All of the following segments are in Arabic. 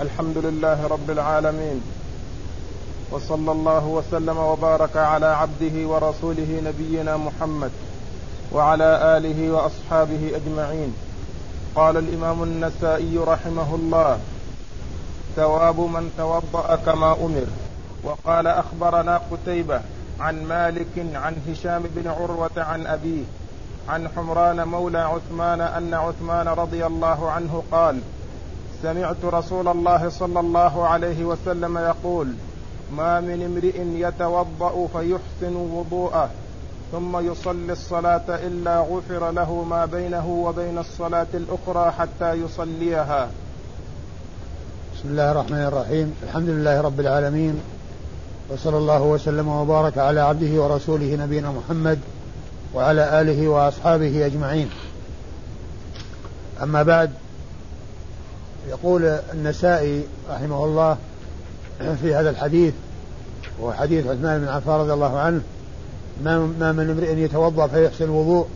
الحمد لله رب العالمين وصلى الله وسلم وبارك على عبده ورسوله نبينا محمد وعلى آله وأصحابه أجمعين. قال الإمام النسائي رحمه الله ثواب من توضأ كما أمر وقال أخبرنا قتيبة عن مالك عن هشام بن عروة عن أبيه عن حمران مولى عثمان أن عثمان رضي الله عنه قال سمعت رسول الله صلى الله عليه وسلم يقول ما من امرئ يتوضأ فيحسن وضوءه ثم يصلي الصلاة إلا غفر له ما بينه وبين الصلاة الأخرى حتى يصليها. بسم الله الرحمن الرحيم. الحمد لله رب العالمين وصلى الله وسلم وبارك على عبده ورسوله نبينا محمد وعلى آله وأصحابه أجمعين. أما بعد يقول النسائي رحمه الله في هذا الحديث وهو حديث عثمان بن عفان رضي الله عنه ما من امرئ يتوضأ فيحسن الوضوء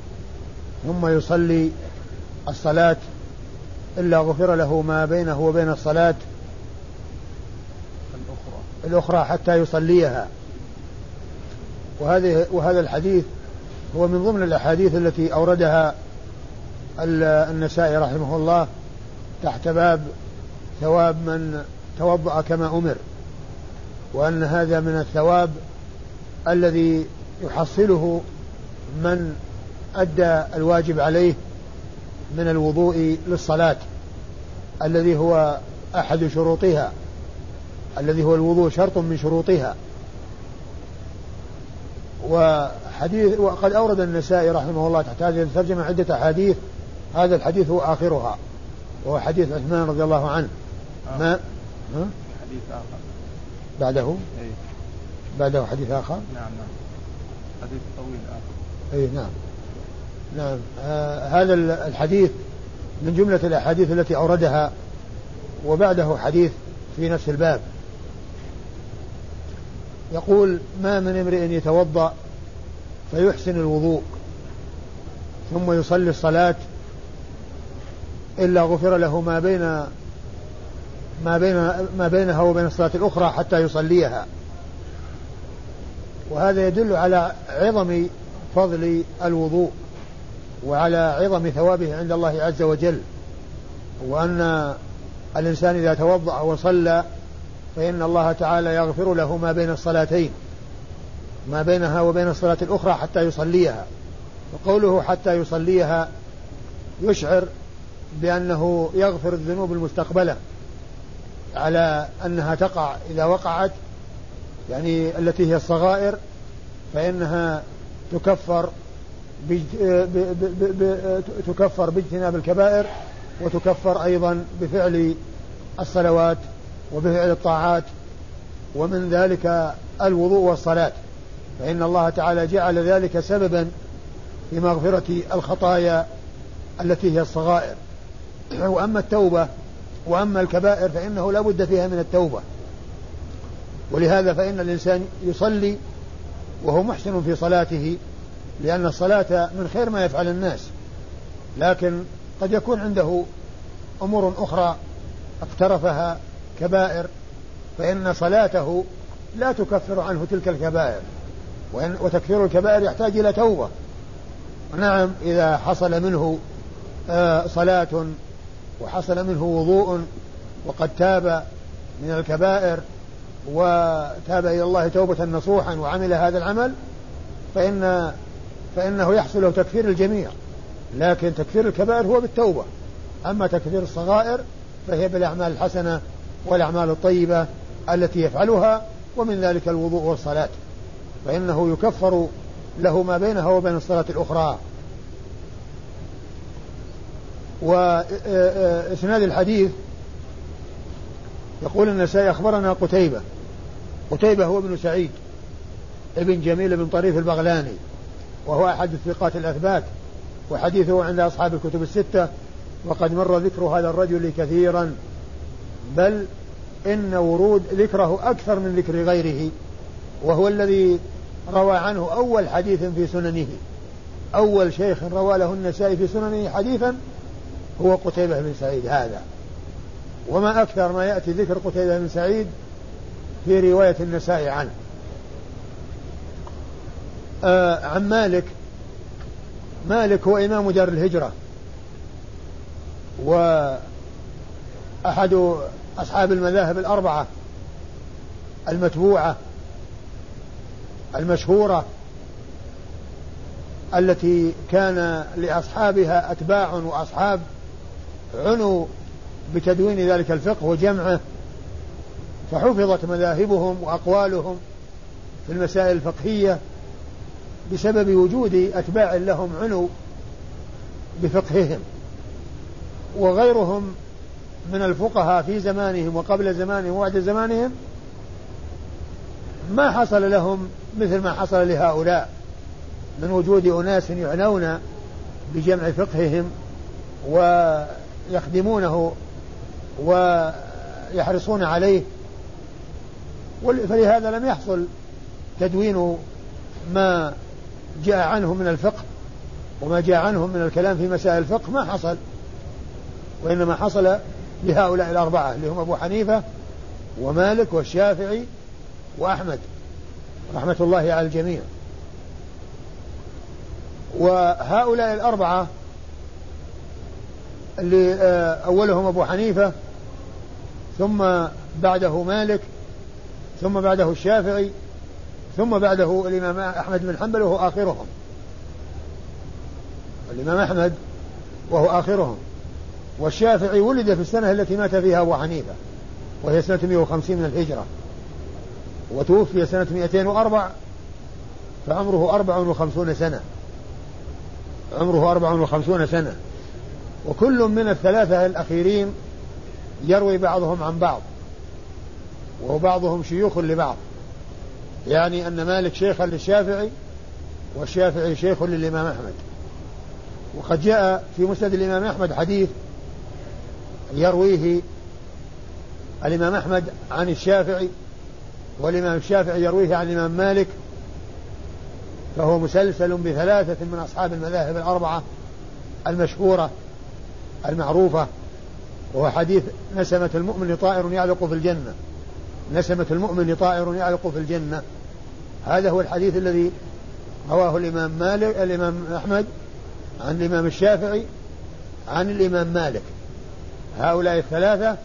ثم يصلي الصلاة إلا غفر له ما بينه وبين الصلاة الأخرى. الأخرى حتى يصليها. وهذه وهذا الحديث هو من ضمن الأحاديث التي أوردها النسائي رحمه الله تحت باب ثواب من توضأ كما أمر وأن هذا من الثواب الذي يحصله من أدى الواجب عليه من الوضوء للصلاة الذي هو أحد شروطها الذي هو الوضوء شرط من شروطها. وحديث وقد أورد النسائي رحمه الله تحت هذه الترجمة عدة أحاديث هذا الحديث هو آخرها. وهو حديث عثمان رضي الله عنه. آه. ما؟ ها؟ حديث آخر. بعده؟ أي. بعده حديث آخر؟ نعم نعم. حديث طويل آخر. أي نعم. نعم. آه هذا الحديث من جملة الأحاديث التي أوردها وبعده حديث في نفس الباب. يقول ما من امرئ يتوضأ فيحسن الوضوء ثم يصلي الصلاة إلا غفر له ما بين ما بين ما بينها وبين الصلاة الأخرى حتى يصليها. وهذا يدل على عظم فضل الوضوء وعلى عظم ثوابه عند الله عز وجل. وأن الإنسان إذا توضأ وصلى فإن الله تعالى يغفر له ما بين الصلاتين ما بينها وبين الصلاة الأخرى حتى يصليها. وقوله حتى يصليها يشعر بأنه يغفر الذنوب المستقبلة على أنها تقع إذا وقعت يعني التي هي الصغائر فإنها تكفر تكفر باجتناب الكبائر وتكفر أيضا بفعل الصلوات وبفعل الطاعات ومن ذلك الوضوء والصلاة. فإن الله تعالى جعل ذلك سببا في مغفرة الخطايا التي هي الصغائر. وأما التوبة وأما الكبائر فإنه لا بد فيها من التوبة. ولهذا فإن الإنسان يصلي وهو محسن في صلاته لأن الصلاة من خير ما يفعل الناس. لكن قد يكون عنده أمور أخرى اقترفها كبائر فإن صلاته لا تكفر عنه تلك الكبائر. وإن وتكفير الكبائر يحتاج إلى توبة. نعم إذا حصل منه آه، صلاة وحصل منه وضوء وقد تاب من الكبائر وتاب إلى الله توبة نصوحا وعمل هذا العمل فإن فإنه يحصل له تكفير الجميع. لكن تكفير الكبائر هو بالتوبة. أما تكفير الصغائر فهي بالأعمال الحسنة والأعمال الطيبة التي يفعلها ومن ذلك الوضوء والصلاة. فإنه يكفر له ما بينها وبين الصلاة الأخرى. وإسناد الحديث يقول النسائي أخبرنا قتيبة. قتيبة هو ابن سعيد ابن جميل بن طريف البغلاني وهو أحد الثقات الأثبات وحديثه عند أصحاب الكتب الستة وقد مر ذكر هذا الرجل كثيرا بل إن ورود ذكره أكثر من ذكر غيره وهو الذي روى عنه أول حديث في سننه. أول شيخ روى له النسائي في سننه حديثا هو قتيبة بن سعيد هذا. وما أكثر ما يأتي ذكر قتيبة بن سعيد في رواية النساء عنه. آه عن مالك. مالك هو إمام دار الهجرة. وأحد أصحاب المذاهب الأربعة. المتبوعة. المشهورة. التي كان لأصحابها أتباع وأصحاب عنوا بتدوين ذلك الفقه وجمعه فحفظت مذاهبهم وأقوالهم في المسائل الفقهية بسبب وجود أتباع لهم عنوا بفقههم. وغيرهم من الفقهاء في زمانهم وقبل زمانهم وبعد زمانهم ما حصل لهم مثل ما حصل لهؤلاء من وجود أناس يعنون بجمع فقههم ويخدمونه ويحرصون عليه فلهذا لم يحصل تدوين ما جاء عنه من الفقه وما جاء عنهم من الكلام في مسائل الفقه ما حصل وإنما حصل لهؤلاء الأربعة اللي هم أبو حنيفة ومالك والشافعي وأحمد. رحمة الله على الجميع. وهؤلاء الأربعة اللي آه، أولهم أبو حنيفة ثم بعده مالك ثم بعده الشافعي ثم بعده الإمام أحمد بن حنبل وهو آخرهم. الإمام أحمد وهو آخرهم. والشافعي ولد في السنة التي مات فيها أبو حنيفة وهي سنة 150 من الهجرة وتوفي سنة 204 فعمره 54 سنة. عمره 54 سنة. وكل من الثلاثة الأخيرين يروي بعضهم عن بعض وبعضهم شيوخ لبعض. يعني أن مالك شيخا للشافعي والشافعي شيخ للإمام أحمد. وقد جاء في مسند الإمام أحمد حديث يرويه الإمام أحمد عن الشافعي والإمام الشافعي يرويه عن الإمام مالك. فهو مسلسل بثلاثة من أصحاب المذاهب الأربعة المشهورة. المعروفة وهو حديث نسمة المؤمن طائر يعلق في الجنة. نسمة المؤمن طائر يعلق في الجنة. هذا هو الحديث الذي رواه الإمام مالك الإمام أحمد عن الإمام الشافعي عن الإمام مالك. هؤلاء الثلاثة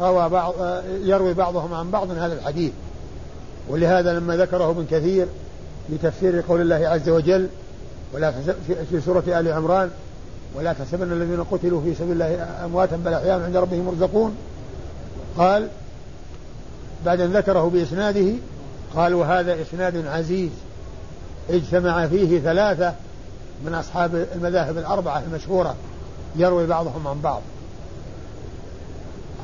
روى بعض يروي بعضهم عن بعض هذا الحديث. ولهذا لما ذكره ابن كثير لتفسير قول الله عز وجل ولا في سورة آل عمران ولا تحسبن الذين قتلوا في سبيل الله أمواتا بل أحياء عند ربهم يرزقون. قال بعد أن ذكره بإسناده قال وهذا إسناد عزيز اجتمع فيه ثلاثة من أصحاب المذاهب الأربعة المشهورة يروي بعضهم عن بعض.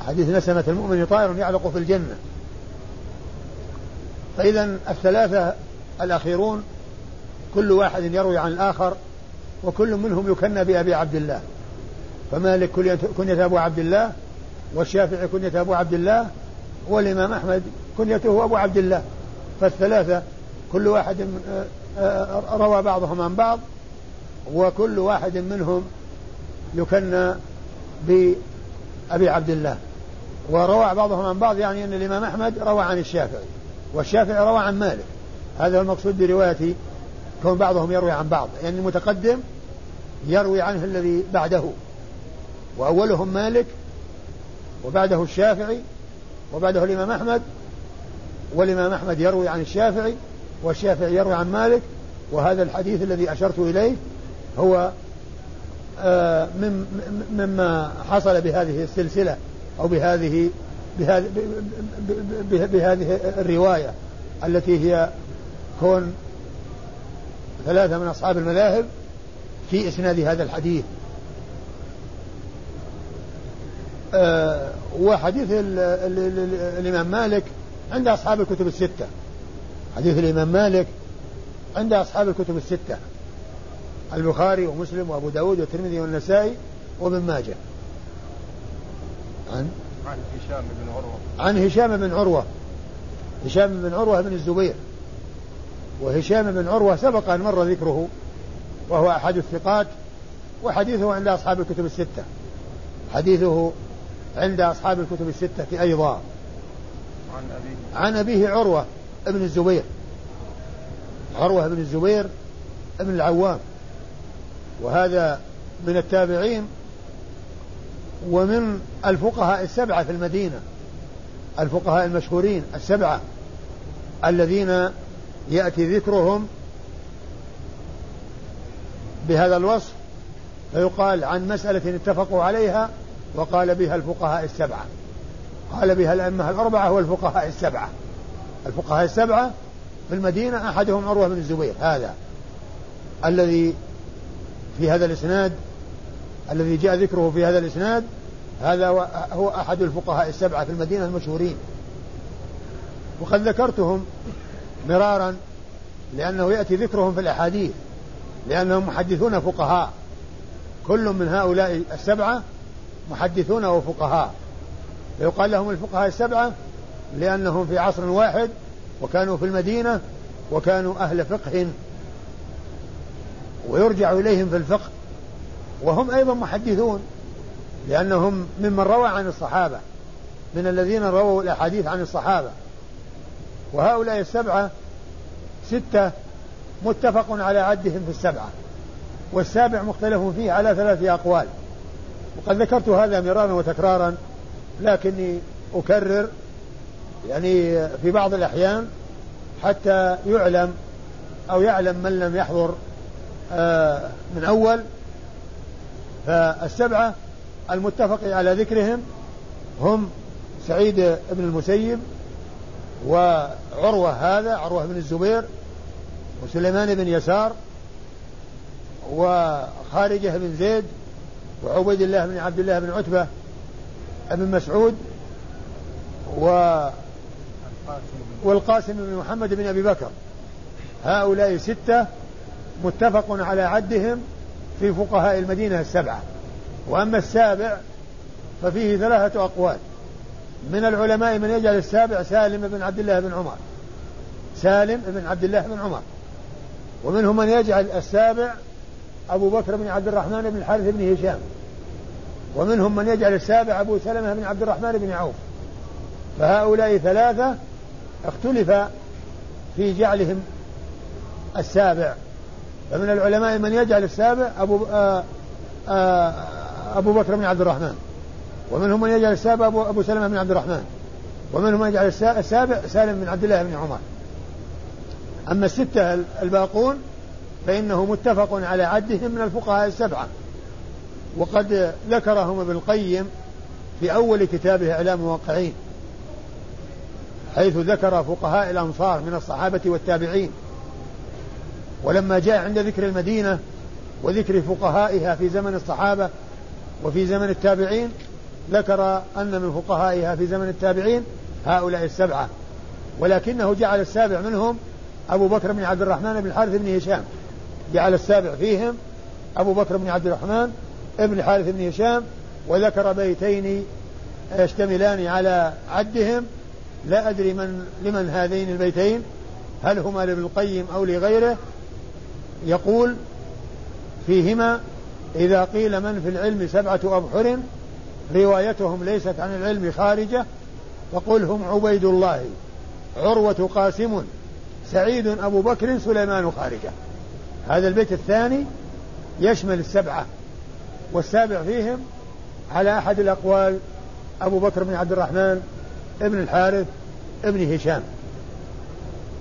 حديث نسمة المؤمن طائر يعلق في الجنة. فإذا الثلاثة الأخيرون كل واحد يروي عن الآخر وكل منهم يكنى بأبي عبد الله. فمالك كنية أبو عبد الله والشافعي كنية أبو عبد الله والإمام أحمد كنيته أبو عبد الله. فالثلاثة كل واحد آه، آه، روى بعضهم عن بعض وكل واحد منهم يكنى بأبي عبد الله. وروى بعضهم عن بعض يعني أن الإمام أحمد روى عن الشافعي والشافعي روى عن مالك. هذا هو المقصود برواية كون بعضهم يروي عن بعض. يعني المتقدم يروي عنه الذي بعده وأولهم مالك وبعده الشافعي وبعده الإمام أحمد والإمام أحمد يروي عن الشافعي والشافعي يروي عن مالك وهذا الحديث الذي أشرت إليه هو آه، مما حصل بهذه السلسلة أو بهذه بهذه, الرواية التي هي كون ثلاثة من أصحاب المذاهب في إسناد هذا الحديث. آه وحديث ال ال ال الإمام مالك عند أصحاب الكتب الستة. حديث الإمام مالك عند أصحاب الكتب الستة. البخاري ومسلم وأبو داود والترمذي والنسائي وابن ماجه. عن؟ عن هشام بن عروة. عن هشام بن عروة. هشام بن عروة بن الزبير. وهشام بن عروة سبق أن مر ذكره. وهو أحد الثقات وحديثه عند أصحاب الكتب الستة. حديثه عند أصحاب الكتب الستة أيضا. عن أبيه. عن أبيه عروة ابن الزبير. عروة بن الزبير ابن العوام. وهذا من التابعين ومن الفقهاء السبعة في المدينة. الفقهاء المشهورين السبعة الذين يأتي ذكرهم بهذا الوصف فيقال عن مسألة اتفقوا عليها وقال بها الفقهاء السبعة. قال بها الأئمة الأربعة والفقهاء السبعة. الفقهاء السبعة في المدينة أحدهم عروة بن الزبير هذا الذي في هذا الإسناد الذي جاء ذكره في هذا الإسناد هذا هو أحد الفقهاء السبعة في المدينة المشهورين. وقد ذكرتهم مرارا لأنه يأتي ذكرهم في الأحاديث. لأنهم محدثون فقهاء. كل من هؤلاء السبعة محدثون وفقهاء. فيقال لهم الفقهاء السبعة لأنهم في عصر واحد وكانوا في المدينة وكانوا أهل فقه. ويرجع إليهم في الفقه. وهم أيضا محدثون لأنهم ممن روى عن الصحابة من الذين رووا الأحاديث عن الصحابة. وهؤلاء السبعة ستة متفق على عدهم في السبعة والسابع مختلف فيه على ثلاثة أقوال. وقد ذكرت هذا مرارا وتكرارا لكني أكرر يعني في بعض الأحيان حتى يعلم أو يعلم من لم يحضر آه، من أول. فالسبعة المتفق على ذكرهم هم سعيد بن المسيب وعروة هذا عروة بن الزبير وسليمان بن يسار وخارجة بن زيد وعبيد الله بن عبد الله بن عتبة بن مسعود و والقاسم بن محمد بن أبي بكر. هؤلاء ستة متفق على عدهم في فقهاء المدينة السبعة. وأما السابع ففيه ثلاثة أقوال. من العلماء من يجعل السابع سالم بن عبد الله بن عمر. سالم بن عبد الله بن عمر. ومنهم من يجعل السابع أبو بكر بن عبد الرحمن بن الحارث بن هشام. ومنهم من يجعل السابع أبو سلمة بن عبد الرحمن بن عوف. فهؤلاء ثلاثة اختلف في جعلهم السابع. فمن العلماء من يجعل السابع أبو آآ آآ أبو بكر بن عبد الرحمن. ومنهم من يجعل السابع أبو, أبو سلمة بن عبد الرحمن. ومنهم من يجعل السابع سالم بن عبد الله بن عمر. أما الستة الباقون فإنه متفق على عدهم من الفقهاء السبعة. وقد ذكرهم ابن القيم في أول كتابه إعلام الموقعين حيث ذكر فقهاء الأنصار من الصحابة والتابعين. ولما جاء عند ذكر المدينة وذكر فقهائها في زمن الصحابة وفي زمن التابعين ذكر أن من فقهائها في زمن التابعين هؤلاء السبعة. ولكنه جعل السابع منهم أبو بكر بن عبد الرحمن بن الحارث بن هشام. جعل السابع فيهم أبو بكر بن عبد الرحمن ابن الحارث بن هشام وذكر بيتين يشتملان على عدهم. لا أدري من لمن هذين البيتين. هل هما لابن القيم أو لغيره؟ يقول فيهما إذا قيل من في العلم سبعة أبحر روايتهم ليست عن العلم خارجة فقل هم عبيد الله عروة قاسم. سعيد أبو بكر سليمان خارجة. هذا البيت الثاني يشمل السبعة والسابع فيهم على أحد الأقوال أبو بكر بن عبد الرحمن ابن الحارث ابن هشام.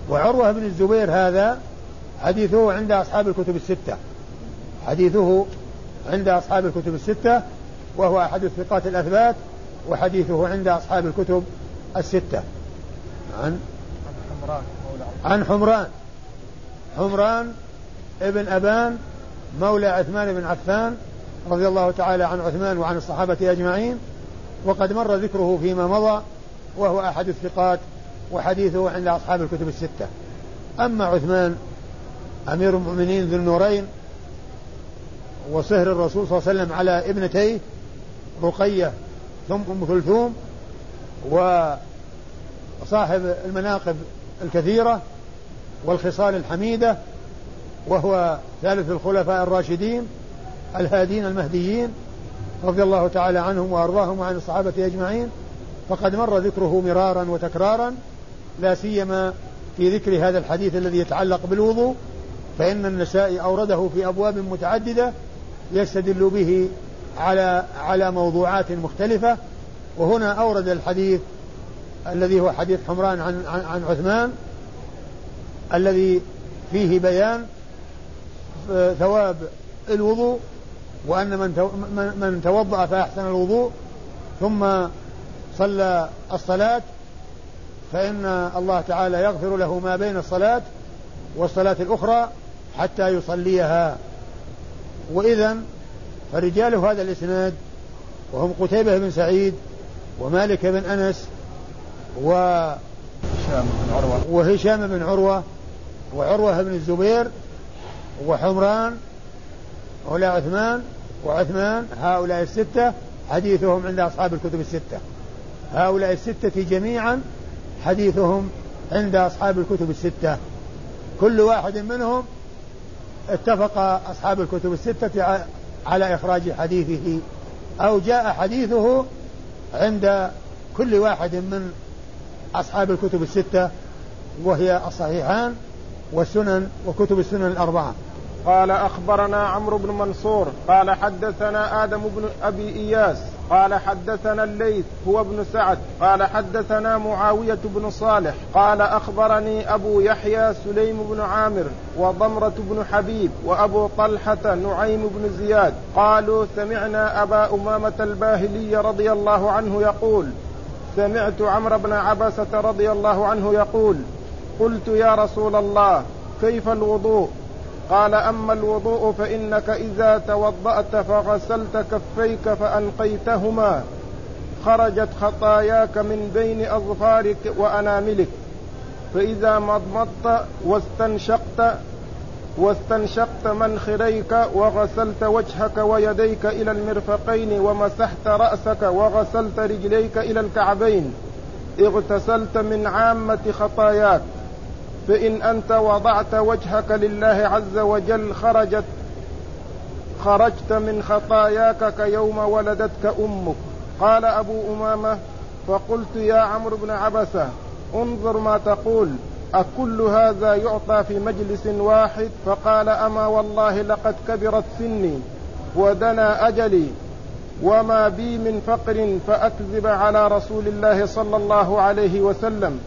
وعروة بن الزبير هذا حديثه عند أصحاب الكتب الستة. حديثه عند أصحاب الكتب الستة وهو أحد الثقات الأثبات وحديثه عند أصحاب الكتب الستة. عن حمران عن حمران. حمران ابن أبان مولى عثمان بن عفان رضي الله تعالى عن عثمان وعن الصحابة أجمعين وقد مر ذكره فيما مضى وهو أحد الثقات وحديثه عند أصحاب الكتب الستة. أما عثمان أمير المؤمنين ذو النورين وصهر الرسول صلى الله عليه وسلم على ابنتيه رقية ثم أم كلثوم وصاحب المناقب الكثيرة والخصال الحميدة وهو ثالث الخلفاء الراشدين الهادين المهديين رضي الله تعالى عنهم وأرضاهم وعن الصحابة أجمعين. فقد مر ذكره مرارا وتكرارا لا سيما في ذكر هذا الحديث الذي يتعلق بالوضوء فإن النسائي أورده في أبواب متعددة يستدل به على على موضوعات مختلفة. وهنا أورد الحديث الذي هو حديث حمران عن عن, عن عثمان الذي فيه بيان ثواب الوضوء وأن من من توضأ فأحسن الوضوء ثم صلى الصلاة فإن الله تعالى يغفر له ما بين الصلاة والصلاة الأخرى حتى يصليها. وإذا فرجال هذا الإسناد وهم قتيبة بن سعيد ومالك بن أنس و هشام بن عروة. وهشام بن عروة وعروة بن الزبير وحمران ولا عثمان وعثمان هؤلاء الستة حديثهم عند أصحاب الكتب الستة. هؤلاء الستة جميعا حديثهم عند أصحاب الكتب الستة. كل واحد منهم اتفق أصحاب الكتب الستة على إخراج حديثه أو جاء حديثه عند كل واحد من أصحاب الكتب الستة وهي الصحيحان والسنن وكتب السنن الأربعة. قال أخبرنا عمرو بن منصور قال حدثنا آدم بن أبي إياس قال حدثنا الليث هو ابن سعد قال حدثنا معاوية بن صالح قال أخبرني أبو يحيى سليم بن عامر وضمرة بن حبيب وأبو طلحة نعيم بن زياد قالوا سمعنا أبا أمامة الباهلي رضي الله عنه يقول سمعت عمرو بن عبسة رضي الله عنه يقول قلت يا رسول الله كيف الوضوء؟ قال أما الوضوء فإنك إذا توضأت فغسلت كفيك فأنقيتهما خرجت خطاياك من بين أظفارك وأناملك فإذا مضمضت واستنشقت واستنشقت منخريك وغسلت وجهك ويديك إلى المرفقين ومسحت رأسك وغسلت رجليك إلى الكعبين. اغتسلت من عامة خطاياك. فإن أنت وضعت وجهك لله عز وجل خرجت خرجت من خطاياك كيوم ولدتك أمك. قال أبو أمامة فقلت يا عمرو بن عبسة انظر ما تقول. أكل هذا يعطى في مجلس واحد فقال أما والله لقد كبرت سني ودنا أجلي وما بي من فقر فأكذب على رسول الله صلى الله عليه وسلم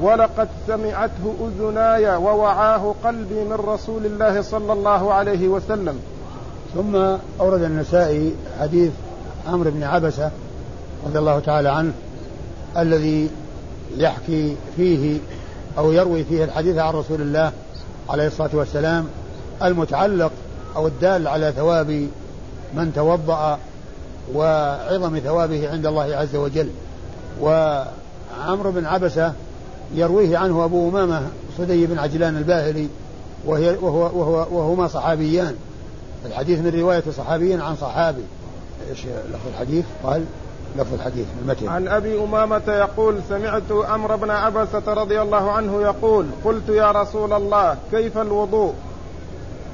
ولقد سمعته أذناي ووعاه قلبي من رسول الله صلى الله عليه وسلم. ثم أورد النسائي حديث عمرو بن عبسة رضي الله تعالى عنه الذي يحكي فيه أو يروي فيه الحديث عن رسول الله عليه الصلاة والسلام المتعلق أو الدال على ثواب من توضأ وعظم ثوابه عند الله عز وجل. وعمرو بن عبسة يرويه عنه أبو أمامة صدي بن عجلان الباهلي وهي وهو وهو وهما صحابيان. الحديث من رواية صحابي عن صحابي. إيش الحديث؟ قال لفظ الحديث المتن. عن أبي أمامة يقول سمعت أمر بن عبسة رضي الله عنه يقول قلت يا رسول الله كيف الوضوء؟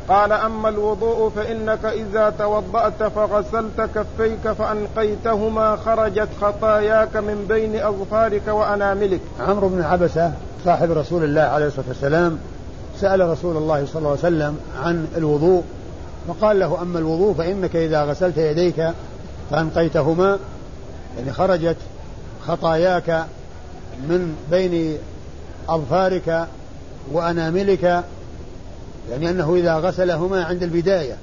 قال أما الوضوء فإنك إذا توضأت فغسلت كفيك فأنقيتهما خرجت خطاياك من بين أظفارك وأناملك. عمرو بن عبسة صاحب رسول الله عليه الصلاة والسلام سأل رسول الله صلى الله عليه وسلم عن الوضوء فقال له أما الوضوء فإنك إذا غسلت يديك فأنقيتهما يعني خرجت خطاياك من بين أظفارك وأناملك يعني أنه إذا غسلهما عند البداية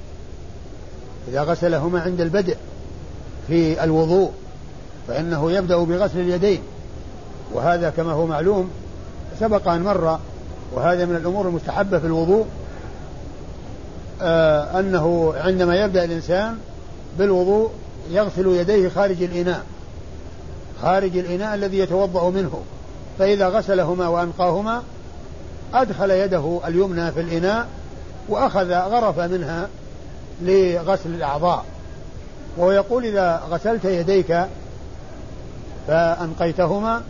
إذا غسلهما عند البدء في الوضوء فإنه يبدأ بغسل اليدين. وهذا كما هو معلوم سبق أن مر وهذا من الأمور المستحبة في الوضوء آه أنه عندما يبدأ الإنسان بالوضوء يغسل يديه خارج الإناء. خارج الإناء الذي يتوضأ منه فإذا غسلهما وأنقاهما أدخل يده اليمنى في الإناء وأخذ غرف منها لغسل الأعضاء. وهو يقول إذا غسلت يديك فأنقيتهما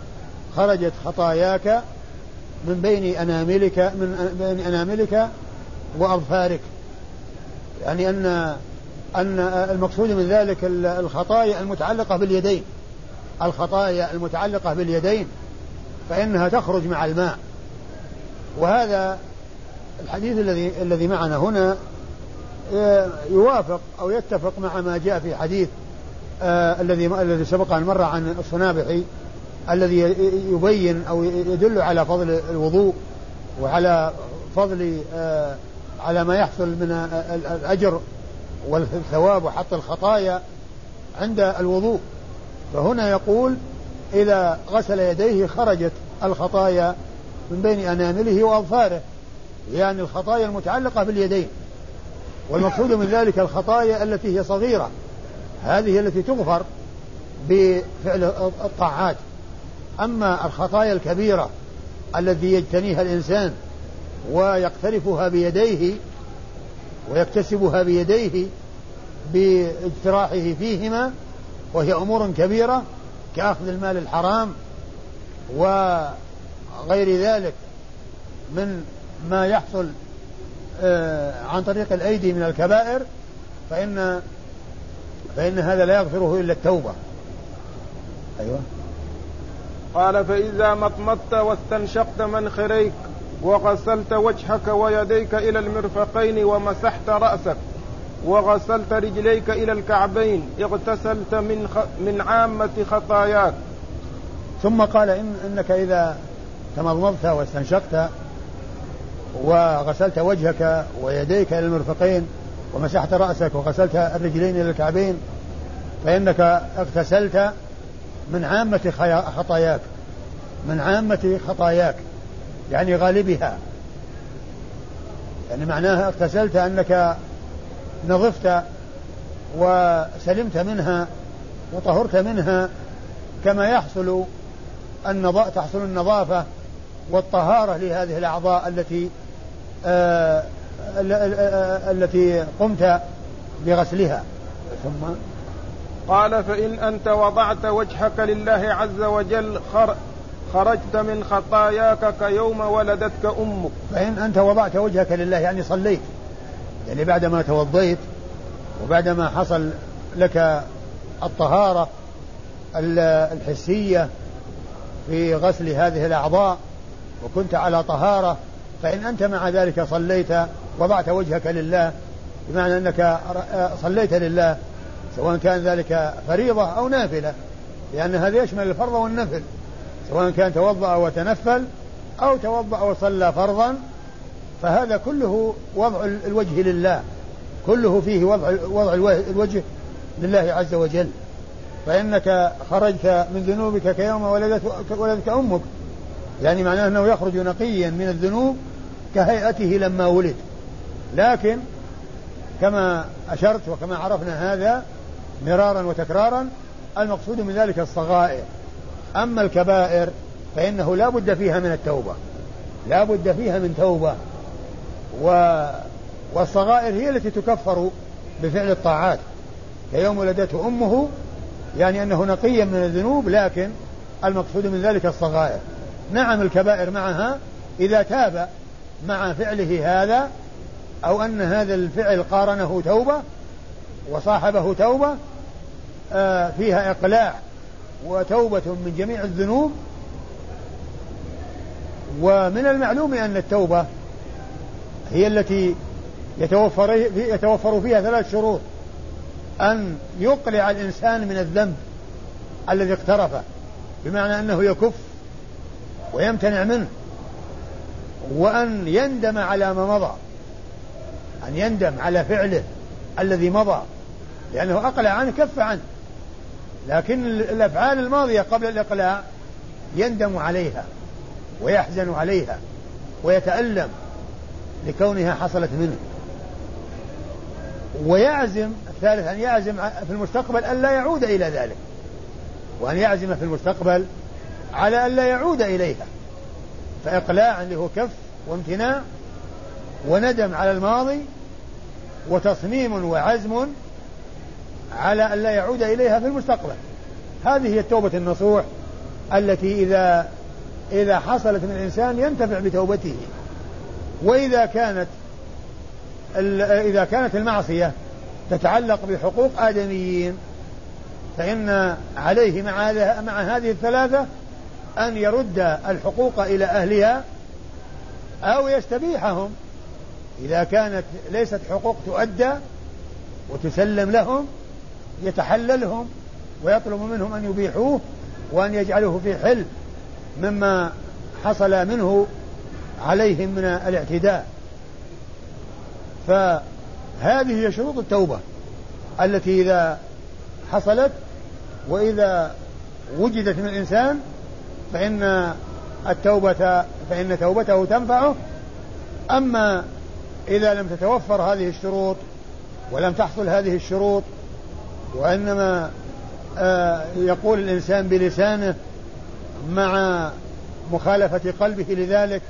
خرجت خطاياك من بين أناملك من بين أناملك وأظفارك. يعني أن أن المقصود من ذلك الخطايا المتعلقة باليدين. الخطايا المتعلقة باليدين فإنها تخرج مع الماء. وهذا الحديث الذي الذي معنا هنا آه، يوافق أو يتفق مع ما جاء في حديث آه الذي الذي سبق أن مر عن الصنابحي الذي يبين أو يدل على فضل الوضوء وعلى فضل آه على ما يحصل من الأجر والثواب وحط الخطايا عند الوضوء. فهنا يقول إذا غسل يديه خرجت الخطايا من بين أنامله وأظفاره يعني الخطايا المتعلقة باليدين. والمقصود من ذلك الخطايا التي هي صغيرة. هذه التي تغفر بفعل الطاعات. أما الخطايا الكبيرة التي يجتنيها الإنسان ويقترفها بيديه ويكتسبها بيديه بإجتراحه فيهما وهي أمور كبيرة كأخذ المال الحرام وغير ذلك من ما يحصل آه، عن طريق الأيدي من الكبائر فإن فإن هذا لا يغفره إلا التوبة. أيوة. قال فإذا مطمطت واستنشقت منخريك وغسلت وجهك ويديك إلى المرفقين ومسحت رأسك وغسلت رجليك إلى الكعبين اغتسلت من خ... من عامة خطاياك. ثم قال إن إنك إذا تمضمضت واستنشقت وغسلت وجهك ويديك إلى المرفقين ومسحت رأسك وغسلت الرجلين إلى الكعبين فإنك اغتسلت من عامة خطاياك. من عامة خطاياك يعني غالبها. يعني معناها اغتسلت أنك نظفت وسلمت منها وطهرت منها كما يحصل النظا تحصل النظافة والطهارة لهذه الأعضاء التي آه التي قمت بغسلها. ثم قال فإن أنت وضعت وجهك لله عز وجل خر خرجت من خطاياك كيوم ولدتك أمك. فإن أنت وضعت وجهك لله يعني صليت. يعني بعدما توضيت وبعدما حصل لك الطهارة الحسية في غسل هذه الأعضاء وكنت على طهارة فإن أنت مع ذلك صليت وضعت وجهك لله بمعنى أنك صليت لله سواء كان ذلك فريضة أو نافلة لأن هذا يشمل الفرض والنفل سواء كان توضأ وتنفل أو توضأ وصلى فرضا فهذا كله وضع الوجه لله. كله فيه وضع وضع الوجه لله عز وجل. فإنك خرجت من ذنوبك كيوم ولدت ولدتك أمك. يعني معناه أنه يخرج نقيا من الذنوب كهيئته لما ولد. لكن كما أشرت وكما عرفنا هذا مرارا وتكرارا المقصود من ذلك الصغائر. أما الكبائر فإنه لا بد فيها من التوبة. لا بد فيها من توبة. و والصغائر هي التي تكفر بفعل الطاعات. كيوم ولدته أمه يعني أنه نقيا من الذنوب لكن المقصود من ذلك الصغائر. نعم الكبائر معها إذا تاب مع فعله هذا أو أن هذا الفعل قارنه توبة وصاحبه توبة آه فيها إقلاع وتوبة من جميع الذنوب. ومن المعلوم أن التوبة هي التي يتوفر يتوفر فيها ثلاث شروط. أن يقلع الإنسان من الذنب الذي اقترفه بمعنى أنه يكف ويمتنع منه. وأن يندم على ما مضى أن يندم على فعله الذي مضى لأنه أقلع عنه كف عنه. لكن الأفعال الماضية قبل الإقلاع يندم عليها ويحزن عليها ويتألم. لكونها حصلت منه. ويعزم الثالث أن يعزم في المستقبل أن لا يعود إلى ذلك. وأن يعزم في المستقبل على أن لا يعود إليها. فإقلاع اللي هو كف وامتناع وندم على الماضي وتصميم وعزم على أن لا يعود إليها في المستقبل. هذه هي التوبة النصوح التي إذا إذا حصلت من الإنسان ينتفع بتوبته. وإذا كانت إذا كانت المعصية تتعلق بحقوق آدميين فإن عليه مع مع هذه الثلاثة أن يرد الحقوق إلى أهلها أو يستبيحهم. إذا كانت ليست حقوق تؤدى وتسلم لهم يتحللهم ويطلب منهم أن يبيحوه وأن يجعلوه في حل مما حصل منه عليهم من الاعتداء. فهذه هي شروط التوبة التي إذا حصلت وإذا وجدت من الإنسان فإن التوبة فإن توبته تنفعه. أما إذا لم تتوفر هذه الشروط ولم تحصل هذه الشروط وإنما آه يقول الإنسان بلسانه مع مخالفة قلبه لذلك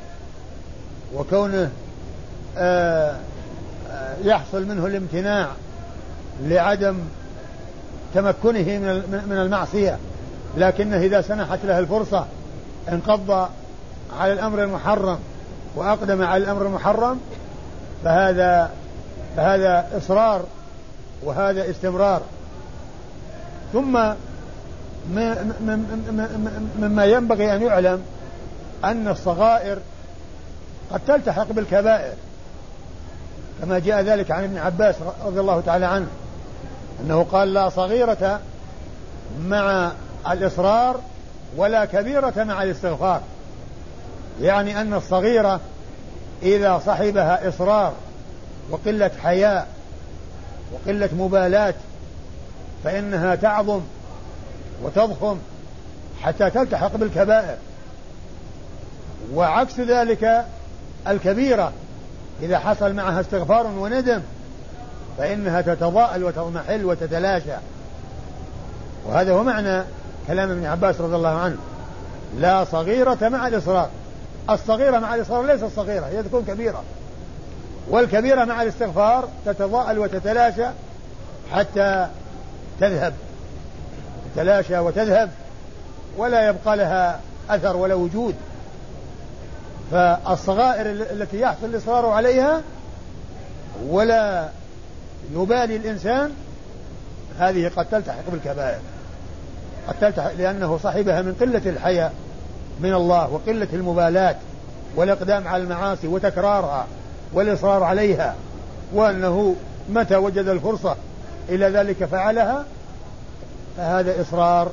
وكونه آه آه يحصل منه الامتناع لعدم تمكنه من المعصية. لكنه إذا سنحت له الفرصة انقض على الأمر المحرم وأقدم على الأمر المحرم فهذا فهذا إصرار وهذا استمرار. ثم مما ينبغي أن يعلم أن الصغائر قد تلتحق بالكبائر كما جاء ذلك عن ابن عباس رضي الله تعالى عنه أنه قال لا صغيرة مع الإصرار ولا كبيرة مع الاستغفار. يعني أن الصغيرة إذا صحبها إصرار وقلة حياء وقلة مبالاة فإنها تعظم وتضخم حتى تلتحق بالكبائر. وعكس ذلك الكبيرة. إذا حصل معها استغفار وندم فإنها تتضاءل وتضمحل وتتلاشى. وهذا هو معنى كلام ابن عباس رضي الله عنه. لا صغيرة مع الإصرار. الصغيرة مع الإصرار ليست صغيرة هي تكون كبيرة. والكبيرة مع الاستغفار تتضاءل وتتلاشى حتى تذهب. تتلاشى وتذهب ولا يبقى لها أثر ولا وجود. فالصغائر التي يحصل الإصرار عليها ولا يبالي الإنسان هذه قد تلتحق بالكبائر. قد تلتحق لأنه صاحبها من قلة الحياء من الله وقلة المبالاة والإقدام على المعاصي وتكرارها والإصرار عليها وأنه متى وجد الفرصة إلى ذلك فعلها فهذا إصرار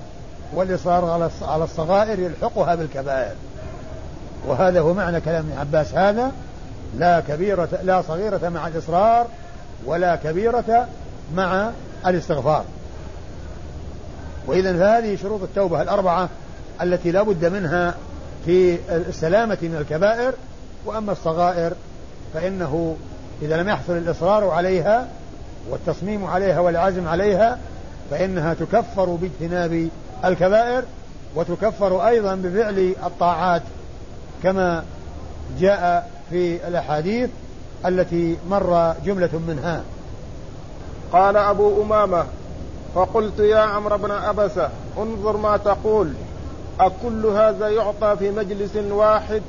والإصرار على الصغائر يلحقها بالكبائر. وهذا هو معنى كلام ابن عباس. هذا لا كبيرة لا صغيرة مع الإصرار ولا كبيرة مع الاستغفار. وإذا فهذه شروط التوبة الأربعة التي لا بد منها في السلامة من الكبائر. وأما الصغائر فإنه إذا لم يحصل الإصرار عليها والتصميم عليها والعزم عليها فإنها تكفر باجتناب الكبائر وتكفر أيضا بفعل الطاعات كما جاء في الأحاديث التي مر جملة منها. قال أبو أمامة فقلت يا عمرو بن أبسة انظر ما تقول. أكل هذا يعطى في مجلس واحد؟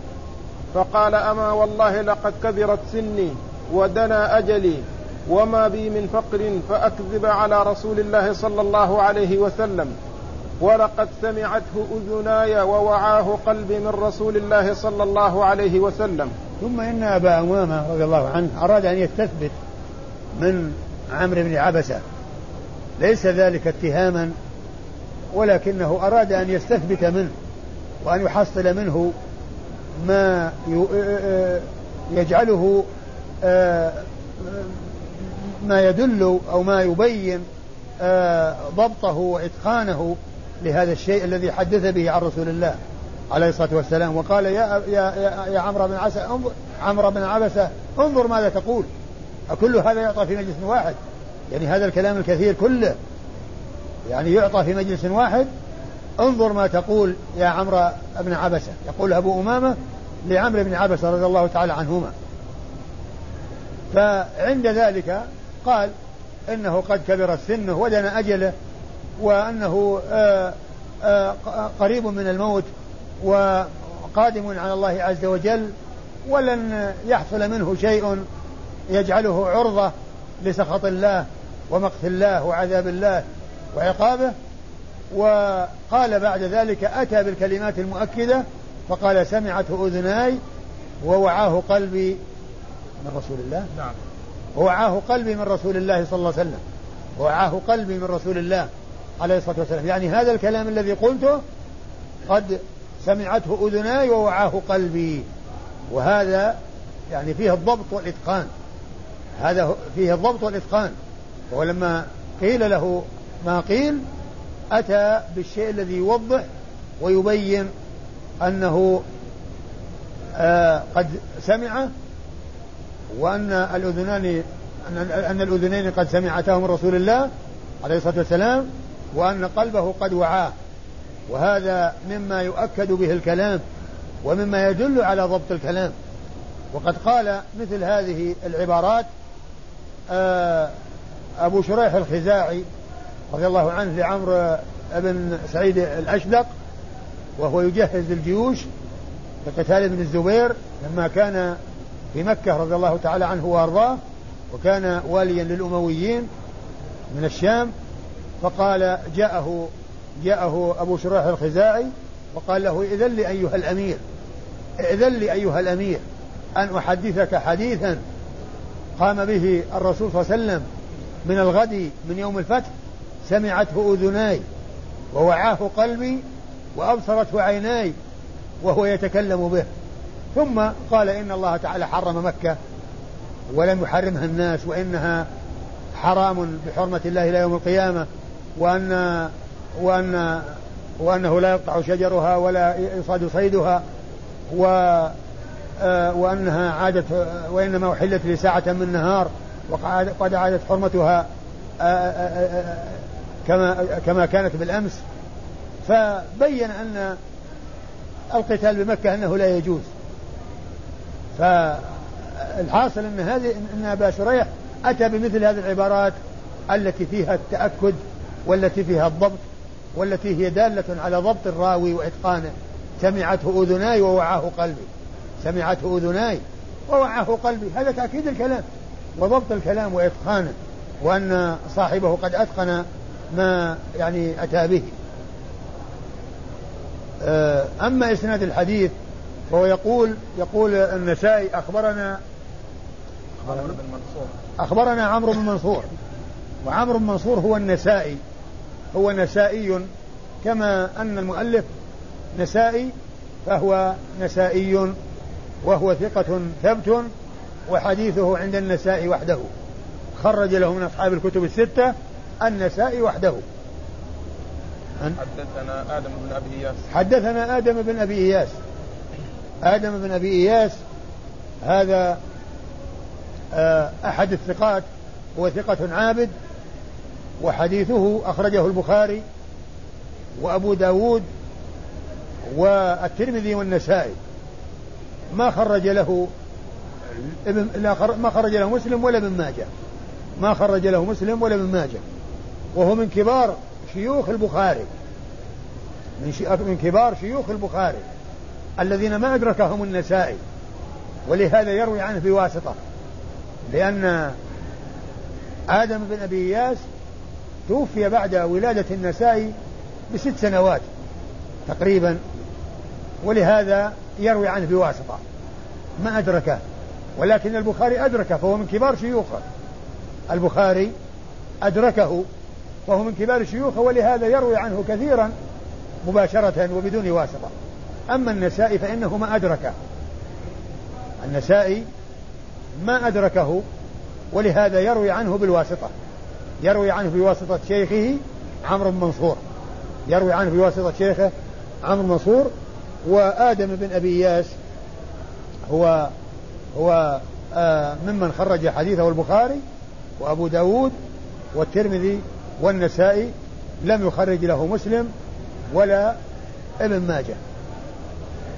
فقال أما والله لقد كبرت سني ودنا أجلي وما بي من فقر فأكذب على رسول الله صلى الله عليه وسلم. ولقد سمعته أذناي ووعاه قلبي من رسول الله صلى الله عليه وسلم. ثم إن أبا أمامة رضي الله عنه أراد أن يستثبت من عمرو بن عبسة. ليس ذلك اتهاما ولكنه أراد أن يستثبت منه وأن يحصل منه ما يجعله ما يدل أو ما يبين ضبطه وإتقانه. لهذا الشيء الذي حدث به عن رسول الله عليه الصلاة والسلام وقال يا يا يا, عمرو بن عسى انظر عمرو بن عبسة انظر ماذا تقول. أكل هذا يعطى في مجلس واحد. يعني هذا الكلام الكثير كله. يعني يعطى في مجلس واحد انظر ما تقول يا عمرو بن عبسة. يقول أبو أمامة لعمرو بن عبسة رضي الله تعالى عنهما. فعند ذلك قال إنه قد كبر سنه ودنا أجله وأنه آآ آآ قريب من الموت وقادم على الله عز وجل ولن يحصل منه شيء يجعله عرضة لسخط الله ومقت الله وعذاب الله وعقابه. وقال بعد ذلك أتى بالكلمات المؤكدة فقال سمعته أذناي ووعاه قلبي من رسول الله. نعم. ووعاه قلبي من رسول الله صلى الله عليه وسلم. ووعاه قلبي من رسول الله. عليه الصلاة والسلام. يعني هذا الكلام الذي قلته قد سمعته أذناي ووعاه قلبي. وهذا يعني فيه الضبط والإتقان. هذا فيه الضبط والإتقان. ولما قيل له ما قيل أتى بالشيء الذي يوضح ويبين أنه آه قد سمع وأن الأذنان أن الأذنين قد سمعتا من رسول الله عليه الصلاة والسلام. وأن قلبه قد وعاه. وهذا مما يؤكد به الكلام ومما يدل على ضبط الكلام. وقد قال مثل هذه العبارات آه، أبو شريح الخزاعي رضي الله عنه لعمرو بن سعيد الأشدق وهو يجهز الجيوش لقتال ابن الزبير لما كان في مكة رضي الله تعالى عنه وأرضاه وكان واليا للأمويين من الشام فقال جاءه جاءه أبو شريح الخزاعي وقال له إذن لي أيها الأمير إذن لي أيها الأمير أن أحدثك حديثا قام به الرسول صلى الله عليه وسلم من الغد من يوم الفتح سمعته أذناي ووعاه قلبي وأبصرته عيناي وهو يتكلم به. ثم قال إن الله تعالى حرم مكة ولم يحرمها الناس وإنها حرام بحرمة الله إلى يوم القيامة. وأن وأن وأنه لا يقطع شجرها ولا يصاد صيدها و آه، وأنها عادت وإنما أحلت لساعة من نهار وقد عادت حرمتها آه، آه، كما كما كانت بالأمس. فبين أن القتال بمكة أنه لا يجوز. فالحاصل أن هذه أن أبا شريح أتى بمثل هذه العبارات التي فيها التأكد والتي فيها الضبط والتي هي دالة على ضبط الراوي وإتقانه. سمعته أذناي ووعاه قلبي. سمعته أذناي ووعاه قلبي. هذا تأكيد الكلام. وضبط الكلام وإتقانه. وأن صاحبه قد أتقن ما يعني أتى به. آه، أما إسناد الحديث فهو يقول يقول النسائي أخبرنا منصور أخبرنا عمرو بن منصور. وعمرو بن منصور هو النسائي. هو نسائي كما أن المؤلف نسائي فهو نسائي وهو ثقة ثبت وحديثه عند النسائي وحده. خرج له من أصحاب الكتب الستة النسائي وحده. حدثنا آدم بن أبي إياس. حدثنا آدم بن أبي إياس. آدم بن أبي إياس هذا آه، أحد الثقات هو ثقة عابد وحديثه أخرجه البخاري وأبو داود والترمذي والنسائي. ما خرج له ابن ما خرج له مسلم ولا ابن ماجه. ما خرج له مسلم ولا ابن ماجه. وهو من كبار شيوخ البخاري. من, من كبار شيوخ البخاري. الذين ما أدركهم النسائي. ولهذا يروي عنه بواسطة. لأن آدم بن أبي إياس توفي بعد ولادة النسائي بست سنوات تقريبا ولهذا يروي عنه بواسطة. ما أدركه ولكن البخاري أدركه فهو من كبار شيوخه. البخاري أدركه وهو من كبار شيوخه ولهذا يروي عنه كثيرا مباشرة وبدون واسطة. أما النسائي فإنه ما أدركه. النسائي ما أدركه ولهذا يروي عنه بالواسطة. يروي عنه بواسطة شيخه عمرو بن منصور. يروي عنه بواسطة شيخه عمرو منصور. وآدم بن أبي إياس هو هو آه ممن خرج حديثه البخاري وأبو داود والترمذي والنسائي. لم يخرج له مسلم ولا ابن ماجه.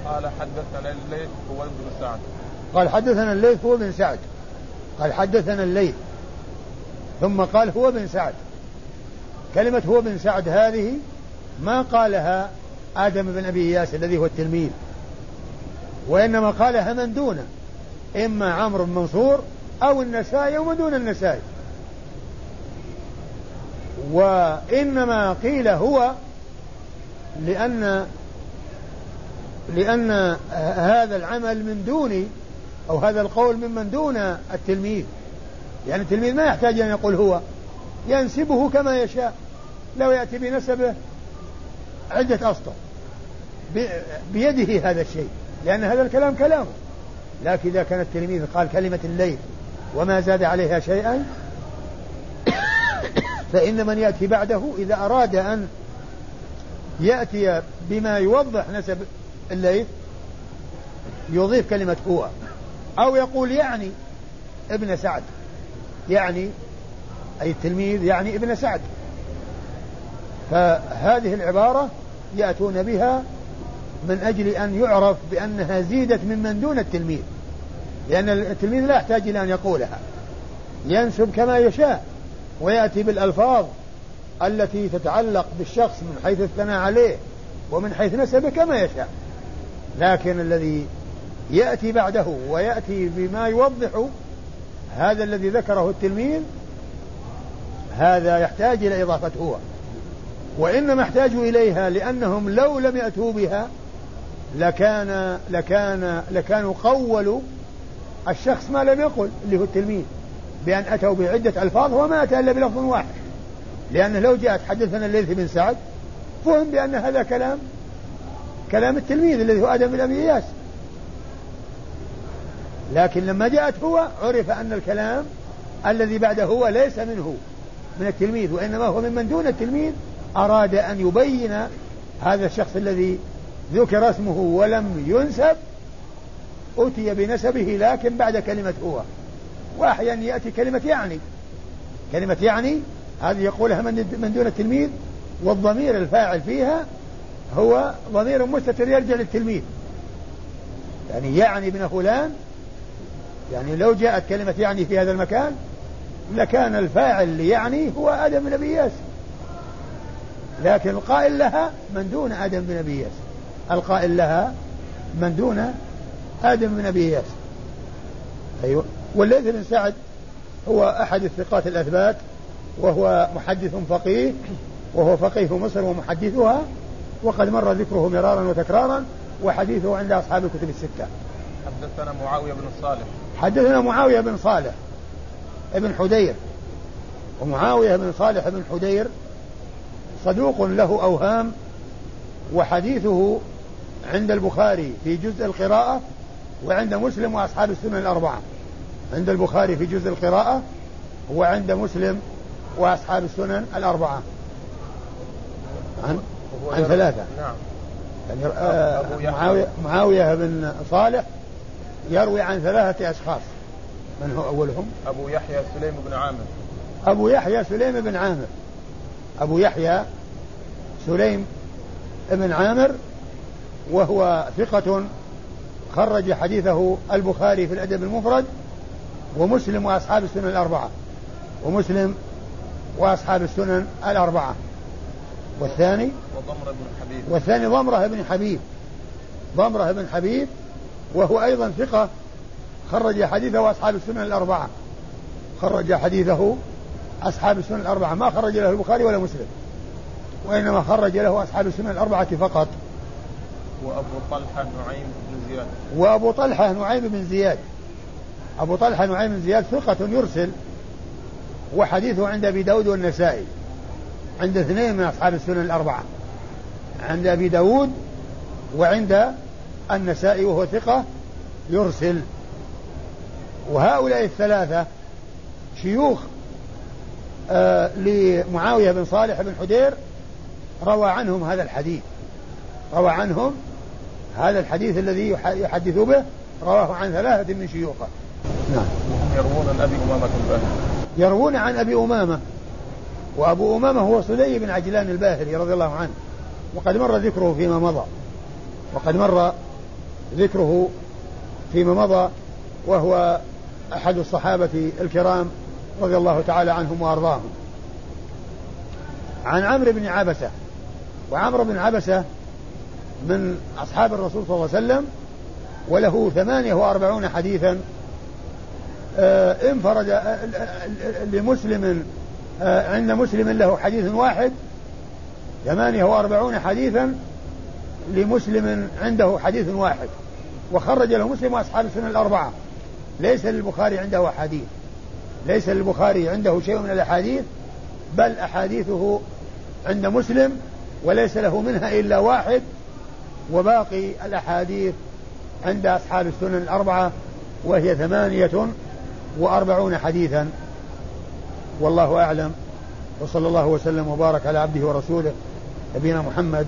قال حدثنا الليث هو ابن سعد. قال حدثنا الليث هو بن سعد. قال حدثنا الليث ثم قال هو بن سعد. كلمة هو بن سعد هذه ما قالها آدم بن أبي إياس الذي هو التلميذ. وإنما قالها من دونه إما عمرو بن منصور أو النسائي أو من دون النسائي. وإنما قيل هو لأن لأن هذا العمل من دون أو هذا القول ممن دون التلميذ. يعني التلميذ ما يحتاج أن يقول هو ينسبه كما يشاء. لو يأتي بنسبه عدة أسطر بيده هذا الشيء لأن هذا الكلام كلامه. لكن إذا كان التلميذ قال كلمة الليل وما زاد عليها شيئا فإن من يأتي بعده إذا أراد أن يأتي بما يوضح نسب الليث يضيف كلمة هو أو يقول يعني ابن سعد. يعني أي التلميذ يعني ابن سعد. فهذه العبارة يأتون بها من أجل أن يعرف بأنها زيدت ممن دون التلميذ. لأن التلميذ لا يحتاج إلى أن يقولها. ينسب كما يشاء ويأتي بالألفاظ التي تتعلق بالشخص من حيث الثناء عليه ومن حيث نسبه كما يشاء. لكن الذي يأتي بعده ويأتي بما يوضح هذا الذي ذكره التلميذ هذا يحتاج إلى إضافة هو وإنما احتاجوا إليها لأنهم لو لم يأتوا بها لكان لكان لكانوا قولوا الشخص ما لم يقل اللي هو التلميذ بأن أتوا بعدة ألفاظ وما أتى إلا بلفظ واحد. لأنه لو جاءت حدثنا الليث بن سعد فهم بأن هذا كلام كلام التلميذ الذي هو آدم بن أبي إياس. لكن لما جاءت هو عرف أن الكلام الذي بعده هو ليس منه من التلميذ وإنما هو ممن دون التلميذ أراد أن يبين هذا الشخص الذي ذكر اسمه ولم ينسب أتي بنسبه لكن بعد كلمة هو. وأحيانا يأتي كلمة يعني. كلمة يعني هذه يقولها من دون التلميذ والضمير الفاعل فيها هو ضمير مستتر يرجع للتلميذ. يعني يعني ابن فلان يعني لو جاءت كلمة يعني في هذا المكان لكان الفاعل يعني هو آدم بن أبي ياس لكن القائل لها من دون آدم بن أبي ياس القائل لها من دون آدم بن أبي ياس أيوة. والليث بن سعد هو أحد الثقات الأثبات وهو محدث فقيه وهو فقيه مصر ومحدثها وقد مر ذكره مرارا وتكرارا وحديثه عند أصحاب الكتب الستة. حدثنا معاوية بن صالح. حدثنا معاوية بن صالح ابن حدير. ومعاوية بن صالح بن حدير صدوق له أوهام وحديثه عند البخاري في جزء القراءة وعند مسلم وأصحاب السنن الأربعة. عند البخاري في جزء القراءة وعند مسلم وأصحاب السنن الأربعة. عن, عن ثلاثة. نعم. يعني آه معاوية, معاوية بن صالح يروي عن ثلاثة أشخاص. من هو أولهم؟ أبو يحيى سليم بن عامر. أبو يحيى سليم بن عامر. أبو يحيى سليم بن عامر وهو ثقة خرج حديثه البخاري في الأدب المفرد ومسلم وأصحاب السنن الأربعة. ومسلم وأصحاب السنن الأربعة. والثاني؟ وضمرة بن حبيب. والثاني ضمرة بن حبيب. ضمرة بن حبيب وهو أيضا ثقة خرج حديثه أصحاب السنن الأربعة. خرج حديثه أصحاب السنن الأربعة. ما خرج له البخاري ولا مسلم. وإنما خرج له أصحاب السنن الأربعة فقط. وأبو طلحة نعيم بن زياد. وأبو طلحة نعيم بن زياد. أبو طلحة نعيم بن زياد ثقة يرسل وحديثه عند أبي داود والنسائي. عند اثنين من أصحاب السنن الأربعة. عند أبي داود وعند النسائي وهو ثقة يرسل. وهؤلاء الثلاثة شيوخ آه لمعاوية بن صالح بن حدير روى عنهم هذا الحديث. روى عنهم هذا الحديث الذي يحدث به رواه عن ثلاثة من شيوخه. نعم. وهم يروون عن أبي أمامة الباهلي يروون عن أبي أمامة. وأبو أمامة هو صدي بن عجلان الباهلي رضي الله عنه. وقد مر ذكره فيما مضى. وقد مر ذكره فيما مضى وهو أحد الصحابة الكرام رضي الله تعالى عنهم وأرضاهم. عن عمرو بن عبسة. وعمرو بن عبسة من أصحاب الرسول صلى الله عليه وسلم وله ثمانية وأربعون حديثا آه، انفرد آه، لمسلم آه، عند مسلم له حديث واحد ثمانية وأربعون حديثا لمسلم عنده حديث واحد وخرج له مسلم وأصحاب السنن الأربعة. ليس للبخاري عنده أحاديث. ليس للبخاري عنده شيء من الأحاديث بل أحاديثه عند مسلم وليس له منها إلا واحد وباقي الأحاديث عند أصحاب السنن الأربعة وهي ثمانية وأربعون حديثا. والله أعلم. وصلى الله وسلم وبارك على عبده ورسوله نبينا محمد